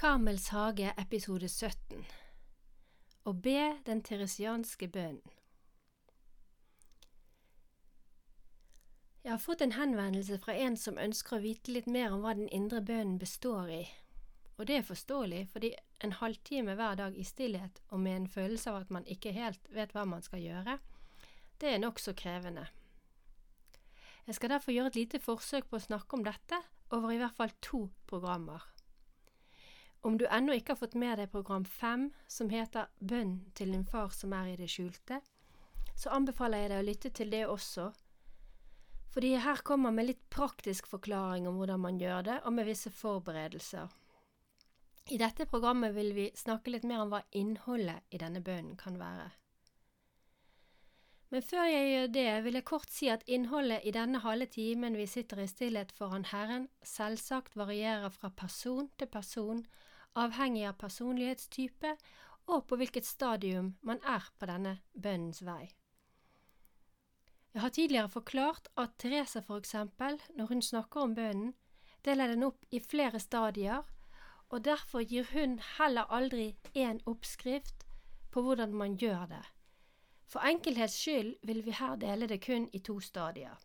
Karmels hage, episode 17 Å be den teresianske bønnen Jeg har fått en henvendelse fra en som ønsker å vite litt mer om hva den indre bønnen består i, og det er forståelig, fordi en halvtime hver dag i stillhet og med en følelse av at man ikke helt vet hva man skal gjøre, det er nokså krevende. Jeg skal derfor gjøre et lite forsøk på å snakke om dette over i hvert fall to programmer. Om du ennå ikke har fått med deg program fem, som heter Bønn til din far som er i det skjulte, så anbefaler jeg deg å lytte til det også, fordi her kommer med litt praktisk forklaring om hvordan man gjør det, og med visse forberedelser. I dette programmet vil vi snakke litt mer om hva innholdet i denne bønnen kan være. Men før jeg gjør det, vil jeg kort si at innholdet i denne halve timen vi sitter i stillhet foran Herren, selvsagt varierer fra person til person, avhengig av personlighetstype og på hvilket stadium man er på denne bønnens vei. Jeg har tidligere forklart at Therese for eksempel, når hun snakker om bønnen, deler den opp i flere stadier, og derfor gir hun heller aldri én oppskrift på hvordan man gjør det. For enkelhets skyld vil vi her dele det kun i to stadier.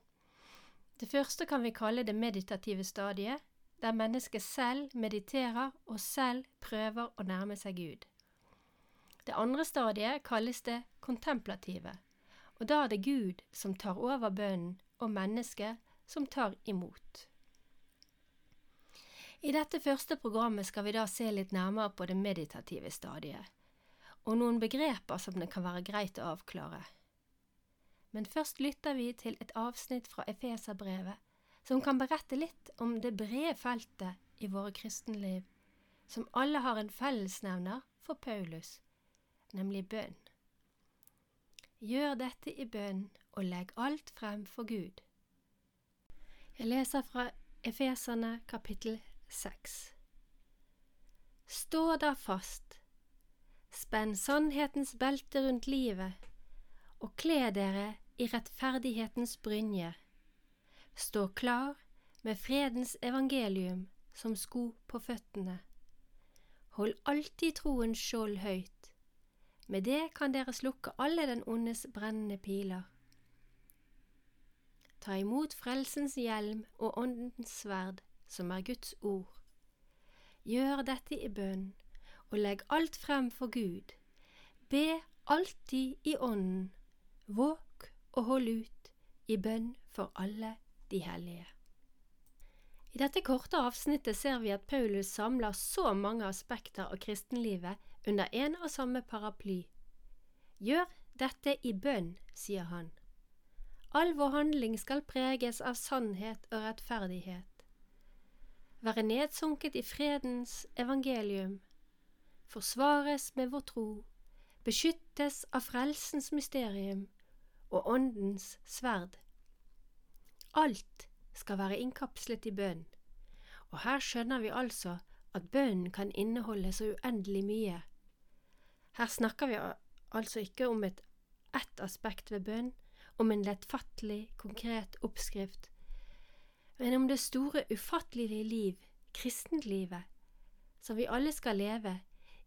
Det første kan vi kalle det meditative stadiet, der mennesket selv mediterer og selv prøver å nærme seg Gud. Det andre stadiet kalles det kontemplative, og da er det Gud som tar over bønnen, og mennesket som tar imot. I dette første programmet skal vi da se litt nærmere på det meditative stadiet og noen begreper som det kan være greit å avklare. Men først lytter vi til et avsnitt fra Efeserbrevet som kan berette litt om det brede feltet i våre kristenliv, som alle har en fellesnevner for Paulus, nemlig bønn. Gjør dette i bønn og legg alt frem for Gud. Jeg leser fra Efeserne kapittel 6. Stå da fast Spenn sannhetens belte rundt livet, og kle dere i rettferdighetens brynje. Stå klar med fredens evangelium som sko på føttene. Hold alltid troens skjold høyt. Med det kan dere slukke alle den ondes brennende piler. Ta imot frelsens hjelm og åndens sverd, som er Guds ord. Gjør dette i bønn og legg alt frem for Gud. Be alltid i Ånden, våk og hold ut i bønn for alle de hellige. I dette korte avsnittet ser vi at Paulus samler så mange aspekter av kristenlivet under en og samme paraply. Gjør dette i bønn, sier han. All vår handling skal preges av sannhet og rettferdighet. Være nedsunket i fredens evangelium forsvares med vår tro, beskyttes av frelsens mysterium og Åndens sverd. Alt skal være innkapslet i bønn, og her skjønner vi altså at bønnen kan inneholde så uendelig mye. Her snakker vi altså ikke om et ett aspekt ved bønn, om en lettfattelig, konkret oppskrift, men om det store, ufattelige liv, kristentlivet, som vi alle skal leve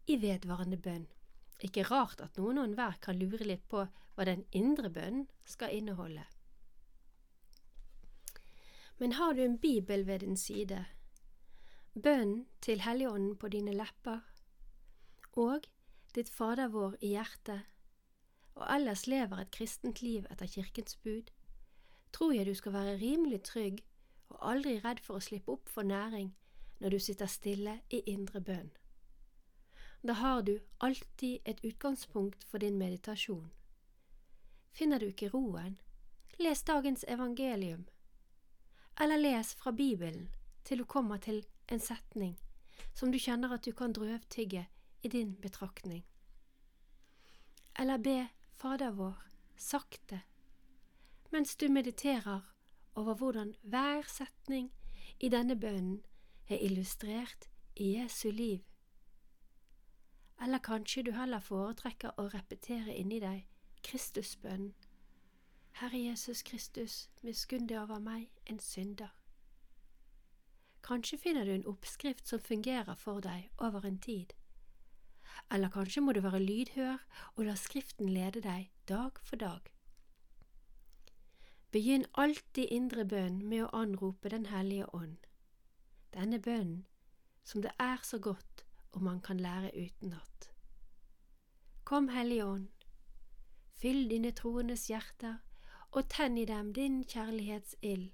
i vedvarende bønn. Ikke rart at noen og enhver kan lure litt på hva den indre bønnen skal inneholde. Men har du en bibel ved din side, bønn til Helligånden på dine lepper, og ditt Fader vår i hjertet, og ellers lever et kristent liv etter Kirkens bud, tror jeg du skal være rimelig trygg og aldri redd for å slippe opp for næring når du sitter stille i indre bønn. Da har du alltid et utgangspunkt for din meditasjon. Finner du ikke roen, les dagens evangelium, eller les fra Bibelen til du kommer til en setning som du kjenner at du kan drøvtygge i din betraktning. Eller be Fader vår sakte, mens du mediterer over hvordan hver setning i denne bønnen er illustrert i Jesu liv eller kanskje du heller foretrekker å repetere inni deg Kristusbønnen. Herre Jesus Kristus, miskunn deg over meg, en synder. Kanskje finner du en oppskrift som fungerer for deg over en tid. Eller kanskje må du være lydhør og la Skriften lede deg dag for dag. Begynn alltid indre bønn med å anrope Den hellige ånd. Denne bønnen som det er så godt om man kan lære utenat. Kom, Hellige Ånd, fyll dine troendes hjerter og tenn i dem din kjærlighetsild.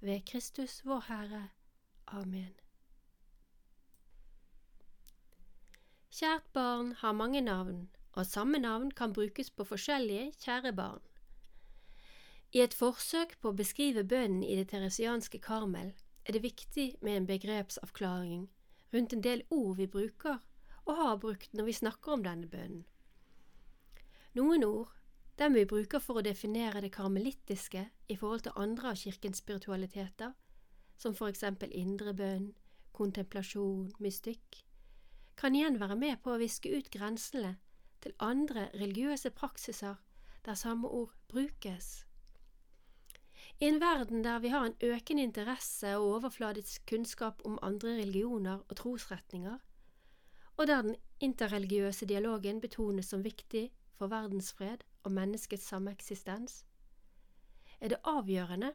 ved Kristus vår Herre. Amen. Kjært barn har mange navn, og samme navn kan brukes på forskjellige kjære barn. I et forsøk på å beskrive bønnen i det teresianske Karmel er det viktig med en begrepsavklaring rundt en del ord vi bruker og har brukt når vi snakker om denne bønnen. Noen ord, dem vi bruker for å definere det karmelittiske i forhold til andre av kirkens spiritualiteter, som for eksempel indre bønn, kontemplasjon, mystikk, kan igjen være med på å viske ut grensene til andre religiøse praksiser der samme ord brukes. I en verden der vi har en økende interesse og overfladisk kunnskap om andre religioner og trosretninger, og der den interreligiøse dialogen betones som viktig for verdensfred og menneskets sameksistens, er det avgjørende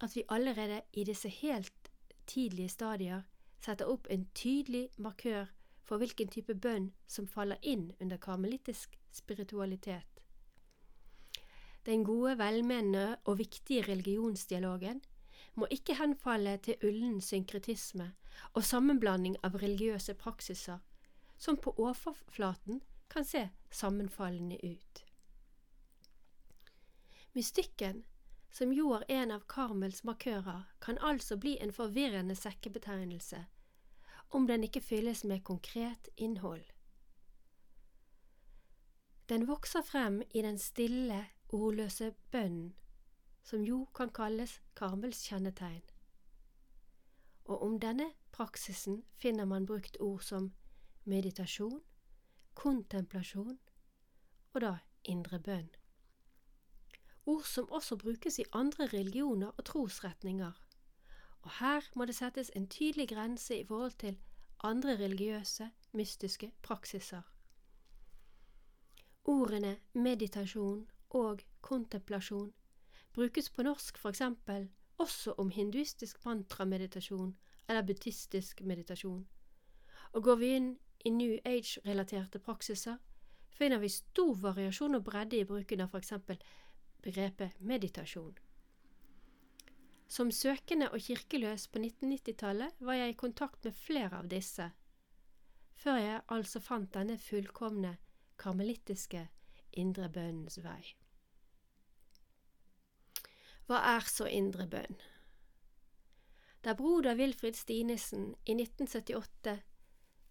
at vi allerede i disse helt tidlige stadier setter opp en tydelig markør for hvilken type bønn som faller inn under karmelittisk spiritualitet. Den gode, velmenende og viktige religionsdialogen må ikke henfalle til ullen synkretisme og sammenblanding av religiøse praksiser som på overflaten kan se sammenfallende ut. Mystikken, som jo er en av Karmels markører, kan altså bli en forvirrende sekkebetegnelse om den ikke fylles med konkret innhold. Den vokser frem i den stille, ordløse bønnen, som jo kan kalles Karmels kjennetegn. Og om denne praksisen finner man brukt ord som meditasjon, kontemplasjon og da indre bønn. Ord som også brukes i andre religioner og trosretninger, og her må det settes en tydelig grense i forhold til andre religiøse, mystiske praksiser. Ordene meditasjon og kontemplasjon brukes på norsk for eksempel også om hinduistisk mantrameditasjon eller buddhistisk meditasjon, og går vi inn i New Age-relaterte praksiser, finner vi stor variasjon og bredde i bruken av for eksempel begrepet meditasjon. Som søkende og kirkeløs på 1990-tallet var jeg i kontakt med flere av disse, før jeg altså fant denne fullkomne karmelittiske indre bønnens vei. Hva er så indre bønn? Da broder Wilfrid Stinesen i 1978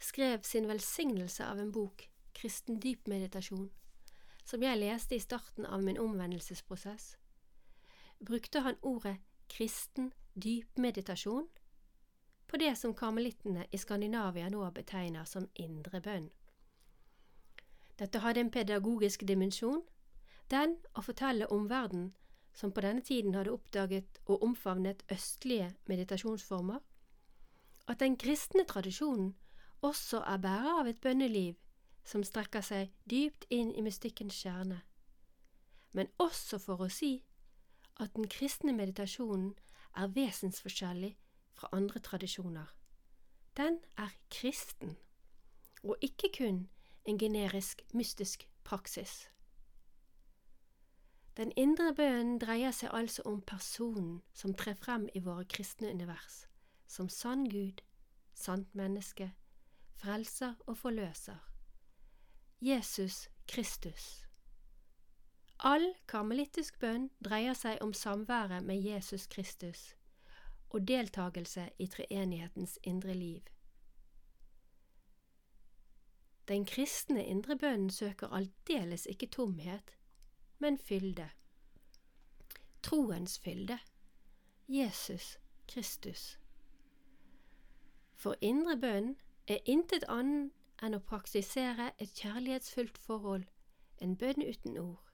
skrev sin velsignelse av en bok, Kristen dypmeditasjon, som jeg leste i starten av min omvendelsesprosess, brukte han ordet kristen dypmeditasjon på det som karmelittene i Skandinavia nå betegner som indre bønn. Dette hadde en pedagogisk dimensjon, den å fortelle omverdenen som på denne tiden hadde oppdaget og omfavnet østlige meditasjonsformer, at den kristne tradisjonen også er bærer av et bønneliv som strekker seg dypt inn i mystikkens kjerne, men også for å si at den kristne meditasjonen er vesensforskjellig fra andre tradisjoner. Den er kristen, og ikke kun en generisk mystisk praksis. Den indre bønnen dreier seg altså om personen som trer frem i våre kristne univers, som sann Gud, sant menneske, frelser og forløser. Jesus Kristus. All karmelittisk bønn dreier seg om samværet med Jesus Kristus, og deltakelse i treenighetens indre liv. Den kristne indre bønnen søker aldeles ikke tomhet, men fylde. Troens fylde. Jesus Kristus. For indre bønn er intet annet enn å praktisere et kjærlighetsfullt forhold, en bønn uten ord,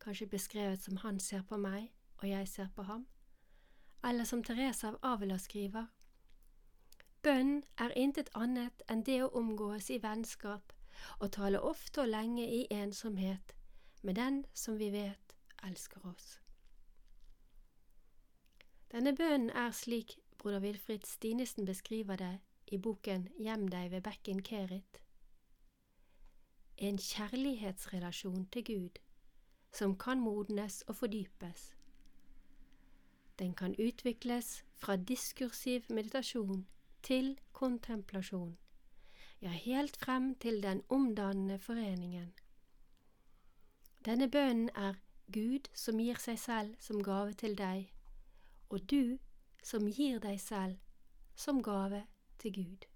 kanskje beskrevet som han ser på meg og jeg ser på ham, eller som Therese av Avila skriver, Bønn er intet annet enn det å omgås i vennskap og tale ofte og lenge i ensomhet med den som vi vet elsker oss. Denne bønnen er slik broder Wilfrid Stinesen beskriver det i boken Gjem deg ved bekken Kerit. En kjærlighetsrelasjon til Gud som kan modnes og fordypes. Den kan utvikles fra diskursiv meditasjon til kontemplasjon, ja, helt frem til den omdannende foreningen. Denne bønnen er Gud som gir seg selv som gave til deg, og du som gir deg selv som gave til Gud.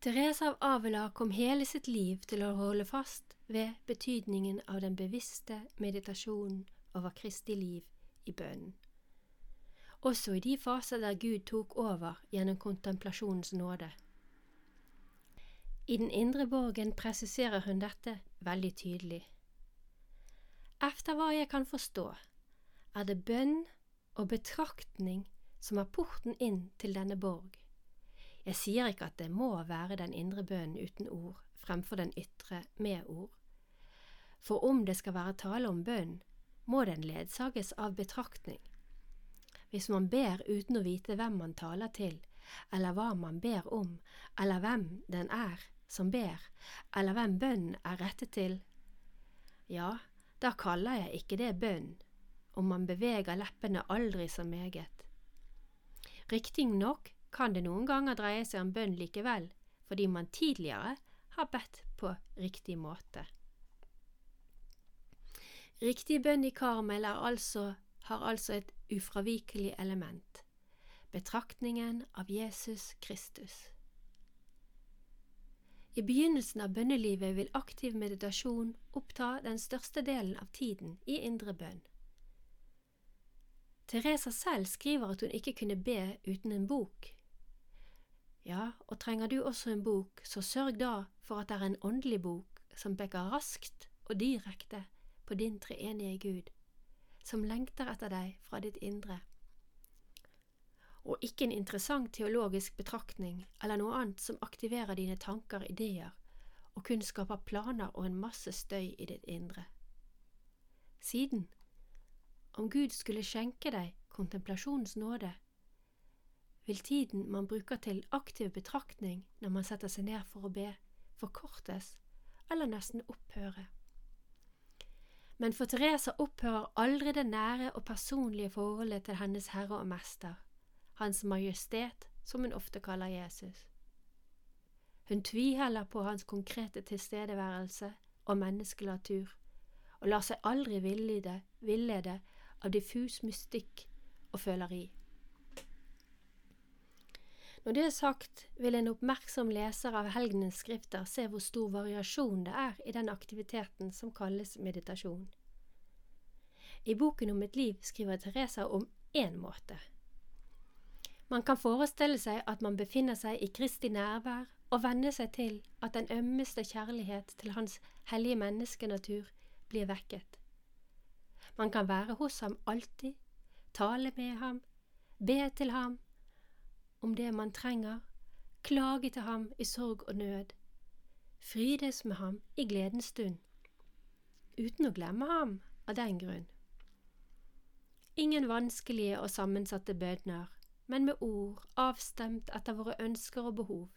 Therese av Avila kom hele sitt liv til å holde fast ved betydningen av den bevisste meditasjonen over Kristi liv i bønnen også i de faser der Gud tok over gjennom kontemplasjonens nåde. I den indre borgen presiserer hun dette veldig tydelig. Efter hva jeg kan forstå, er det bønn og betraktning som er porten inn til denne borg. Jeg sier ikke at det må være den indre bønnen uten ord fremfor den ytre med ord. For om det skal være tale om bønn, må den ledsages av betraktning hvis man ber uten å vite hvem man taler til, eller hva man ber om, eller hvem den er som ber, eller hvem bønnen er rettet til, ja, da kaller jeg ikke det bønn, om man beveger leppene aldri så meget. Riktignok kan det noen ganger dreie seg om bønn likevel, fordi man tidligere har bedt på riktig måte. Riktig bønn i Karmel altså har altså et ufravikelig element betraktningen av Jesus Kristus. I begynnelsen av bønnelivet vil aktiv meditasjon oppta den største delen av tiden i indre bønn. Teresa selv skriver at hun ikke kunne be uten en bok. Ja, og trenger du også en bok, så sørg da for at det er en åndelig bok som peker raskt og direkte på din treenige Gud som lengter etter deg fra ditt indre. Og ikke en interessant teologisk betraktning eller noe annet som aktiverer dine tanker, ideer, og kun skaper planer og en masse støy i ditt indre. Siden, om Gud skulle skjenke deg kontemplasjonens nåde, vil tiden man bruker til aktiv betraktning når man setter seg ned for å be, forkortes eller nesten opphøre. Men for Teresa opphører aldri det nære og personlige forholdet til hennes Herre og Mester, Hans Majestet, som hun ofte kaller Jesus. Hun tviheller på hans konkrete tilstedeværelse og menneskelig natur, og lar seg aldri villede, villede av diffus mystikk og føleri. Når det er sagt, vil en oppmerksom leser av helgenens skrifter se hvor stor variasjon det er i den aktiviteten som kalles meditasjon. I boken om et liv skriver Teresa om én måte. Man kan forestille seg at man befinner seg i Kristi nærvær og venne seg til at den ømmeste kjærlighet til hans hellige menneskenatur blir vekket. Man kan være hos ham alltid, tale med ham, be til ham om det man trenger, klage til ham i sorg og nød, frydes med ham i gledens stund, uten å glemme ham av den grunn. Ingen vanskelige og sammensatte bødner, men med ord avstemt etter våre ønsker og behov.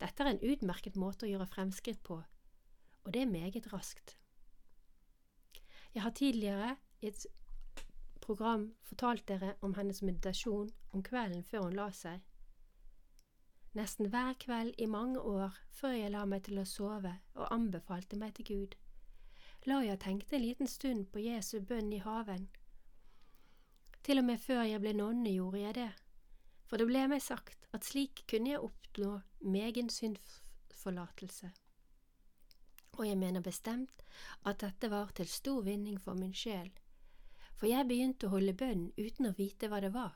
Dette er en utmerket måte å gjøre fremskritt på, og det er meget raskt. Jeg har tidligere i et program fortalt dere om hennes meditasjon om kvelden før hun la seg. Nesten hver kveld i mange år før jeg la meg til å sove og anbefalte meg til Gud, la jeg tenkte en liten stund på Jesu bønn i haven. Til og med før jeg ble nonne gjorde jeg det, for det ble meg sagt at slik kunne jeg oppnå megen syndforlatelse. Og jeg mener bestemt at dette var til stor vinning for min sjel, for jeg begynte å holde bønn uten å vite hva det var,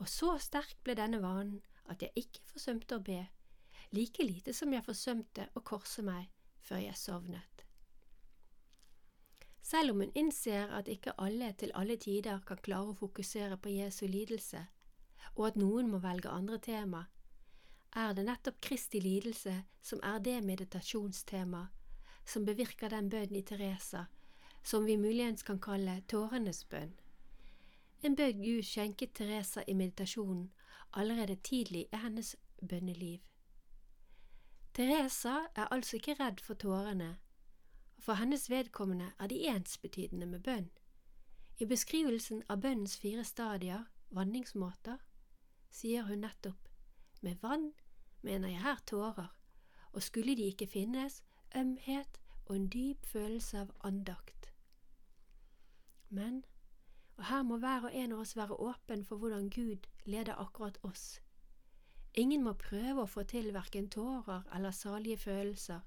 og så sterk ble denne vanen at jeg ikke forsømte å be, like lite som jeg forsømte å korse meg før jeg sovnet. Selv om hun innser at ikke alle til alle tider kan klare å fokusere på Jesu lidelse, og at noen må velge andre tema, er det nettopp Kristi lidelse som er det meditasjonstema som bevirker den bønnen i Teresa som vi muligens kan kalle tårenes bønn. En bønn Gud skjenket Teresa i meditasjonen allerede tidlig i hennes bønneliv. Teresa er altså ikke redd for tårene, for hennes vedkommende er de ensbetydende med bønn. I beskrivelsen av bønnens fire stadier, vanningsmåter, sier hun nettopp med vann mener jeg her tårer, og skulle de ikke finnes, ømhet og en dyp følelse av andakt. Men, og her må hver og en av oss være åpen for hvordan Gud leder akkurat oss. Ingen må prøve å få til verken tårer eller salige følelser,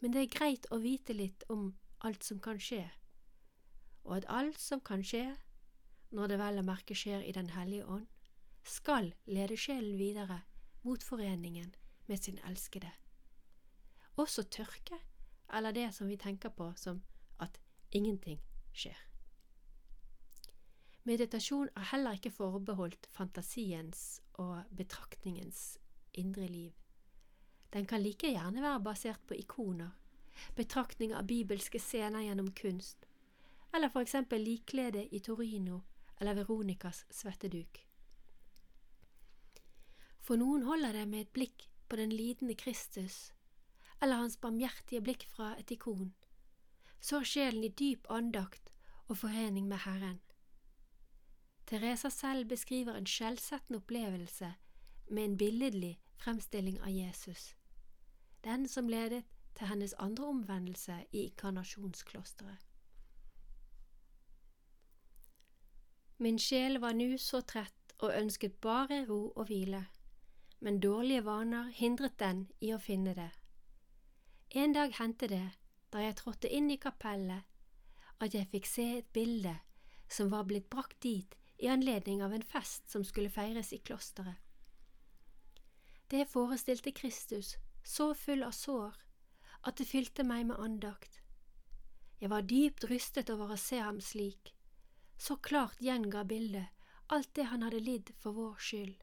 men det er greit å vite litt om alt som kan skje, og at alt som kan skje, når det vel å merke skjer i Den hellige ånd, skal lede sjelen videre mot foreningen med sin elskede. Også tørke, eller det som vi tenker på som at ingenting skjer. Meditasjon er heller ikke forbeholdt fantasiens og betraktningens indre liv. Den kan like gjerne være basert på ikoner, betraktning av bibelske scener gjennom kunst, eller for eksempel likkledet i Torino eller Veronicas svetteduk. For noen holder det med et blikk på den lidende Kristus, eller hans barmhjertige blikk fra et ikon. Så sjelen i dyp andakt og forening med Herren. Teresa selv beskriver en skjellsettende opplevelse med en billedlig fremstilling av Jesus, den som ledet til hennes andre omvendelse i inkarnasjonsklosteret. Min sjel var nu så trett og ønsket bare ro og hvile, men dårlige vaner hindret den i å finne det. En dag hendte det, da jeg trådte inn i kapellet, at jeg fikk se et bilde som var blitt brakt dit i anledning av en fest som skulle feires i klosteret. Det forestilte Kristus, så full av sår, at det fylte meg med andakt. Jeg var dypt rystet over å se ham slik, så klart gjenga bildet alt det han hadde lidd for vår skyld.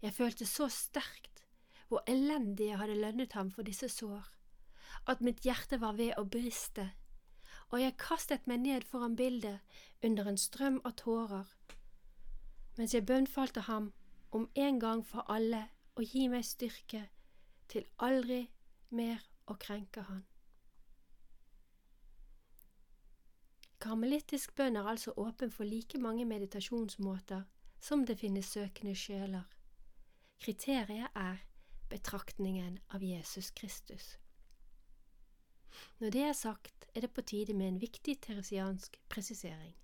Jeg følte så sterkt hvor elendig jeg hadde lønnet ham for disse sår, at mitt hjerte var ved å briste og jeg kastet meg ned foran bildet under en strøm av tårer, mens jeg bønnfalte ham om en gang for alle å gi meg styrke til aldri mer å krenke han. Karmelittisk bønn er altså åpen for like mange meditasjonsmåter som det finnes søkende sjeler. Kriteriet er betraktningen av Jesus Kristus. Når det er sagt, er det på tide med en viktig teresiansk presisering.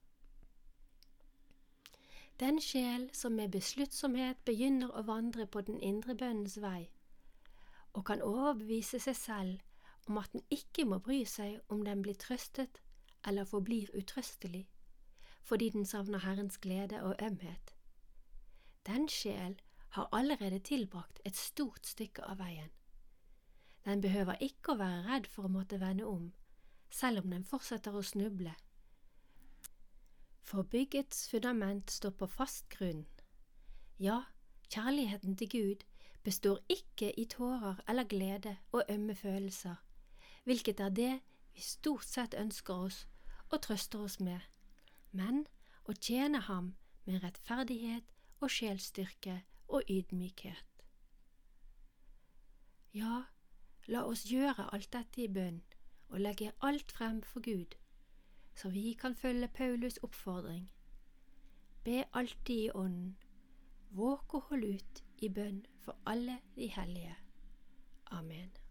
Den sjel som med besluttsomhet begynner å vandre på den indre bønnens vei, og kan overbevise seg selv om at den ikke må bry seg om den blir trøstet eller forblir utrøstelig, fordi den savner Herrens glede og ømhet. Den sjel har allerede tilbrakt et stort stykke av veien. Den behøver ikke å være redd for å måtte vende om, selv om den fortsetter å snuble. For byggets fundament står på fast grunn. Ja, kjærligheten til Gud består ikke i tårer eller glede og ømme følelser, hvilket er det vi stort sett ønsker oss og trøster oss med, men å tjene Ham med rettferdighet og sjelsstyrke og ydmykhet. Ja, La oss gjøre alt dette i bønn og legge alt frem for Gud, så vi kan følge Paulus' oppfordring. Be alltid i Ånden, våk og hold ut i bønn for alle de hellige. Amen.